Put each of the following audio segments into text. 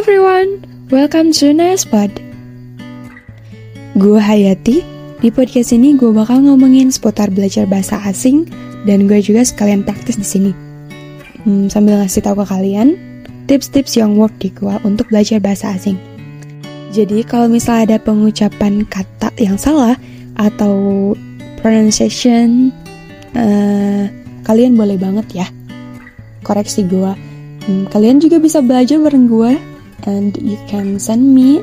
everyone, welcome to Naspod. Gue Hayati, di podcast ini gue bakal ngomongin seputar belajar bahasa asing dan gue juga sekalian praktis di sini. Hmm, sambil ngasih tahu ke kalian tips-tips yang work di gue untuk belajar bahasa asing. Jadi kalau misalnya ada pengucapan kata yang salah atau pronunciation, uh, kalian boleh banget ya koreksi gue. Hmm, kalian juga bisa belajar bareng gue and you can send me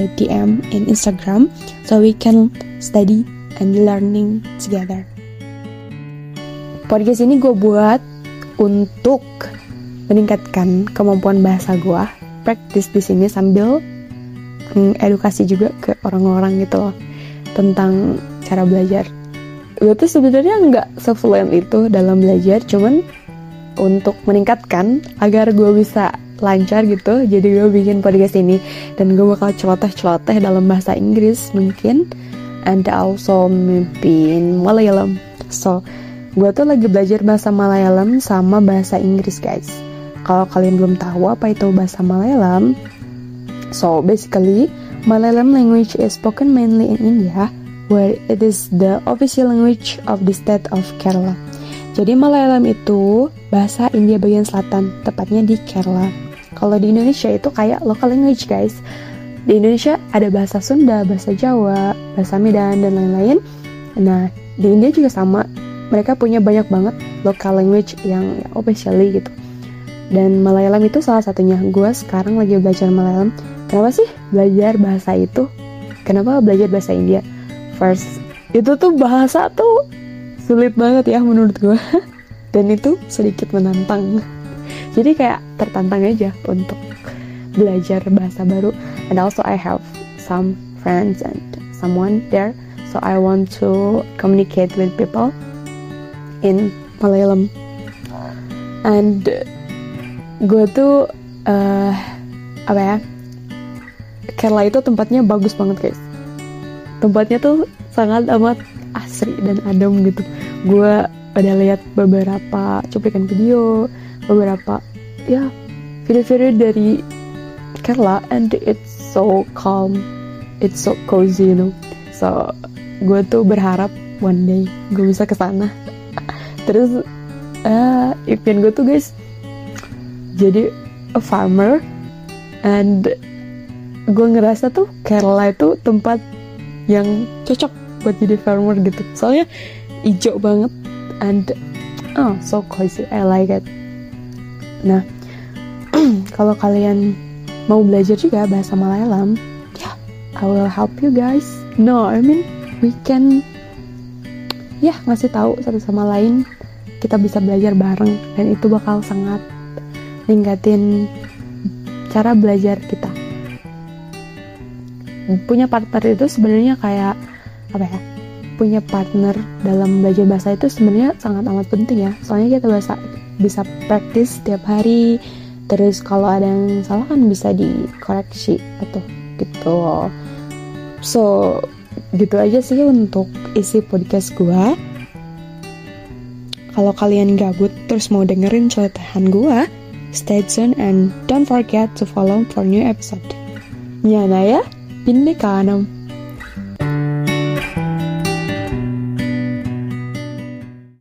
a DM in Instagram so we can study and learning together. Podcast ini gue buat untuk meningkatkan kemampuan bahasa gue, praktis di sini sambil edukasi juga ke orang-orang gitu loh tentang cara belajar. Gue tuh sebenarnya nggak sefluent itu dalam belajar, cuman untuk meningkatkan agar gue bisa lancar gitu. Jadi gue bikin podcast ini. Dan gue bakal celoteh-celoteh dalam bahasa Inggris mungkin. And also maybe Malayalam. So gue tuh lagi belajar bahasa Malayalam sama bahasa Inggris guys. Kalau kalian belum tahu apa itu bahasa Malayalam so basically Malayalam language is spoken mainly in India where it is the official language of the state of Kerala. Jadi Malayalam itu bahasa India bagian selatan, tepatnya di Kerala. Kalau di Indonesia itu kayak local language guys. Di Indonesia ada bahasa Sunda, bahasa Jawa, bahasa Medan dan lain-lain. Nah, di India juga sama. Mereka punya banyak banget local language yang officially gitu. Dan Malayalam itu salah satunya. Gue sekarang lagi belajar Malayalam. Kenapa sih belajar bahasa itu? Kenapa belajar bahasa India? First, itu tuh bahasa tuh sulit banget ya menurut gue. Dan itu sedikit menantang jadi kayak tertantang aja untuk belajar bahasa baru. And also I have some friends and someone there. So I want to communicate with people in Malayalam. And gue tuh uh, apa ya? Kerala itu tempatnya bagus banget guys. Tempatnya tuh sangat amat asri dan adem gitu. Gue udah lihat beberapa cuplikan video beberapa ya video-video dari Kerala and it's so calm it's so cozy you know. So gue tuh berharap one day gue bisa ke sana. Terus uh, impian gue tuh guys jadi a farmer and gue ngerasa tuh Kerala itu tempat yang cocok buat jadi farmer gitu. Soalnya hijau banget and oh so cozy I like it Nah, kalau kalian mau belajar juga bahasa Malayalam, ya, yeah, I will help you guys. No, I mean we can ya yeah, ngasih tahu satu sama lain kita bisa belajar bareng dan itu bakal sangat ningkatin cara belajar kita. Punya partner itu sebenarnya kayak apa ya? Punya partner dalam belajar bahasa itu sebenarnya sangat amat penting ya. Soalnya kita bahasa bisa praktis setiap hari. Terus kalau ada yang salah kan bisa dikoreksi atau gitu. So gitu aja sih untuk isi podcast gue kalau kalian gabut terus mau dengerin celotehan gue stay tune and don't forget to follow for new episode. Nyana ya, pindah kanan.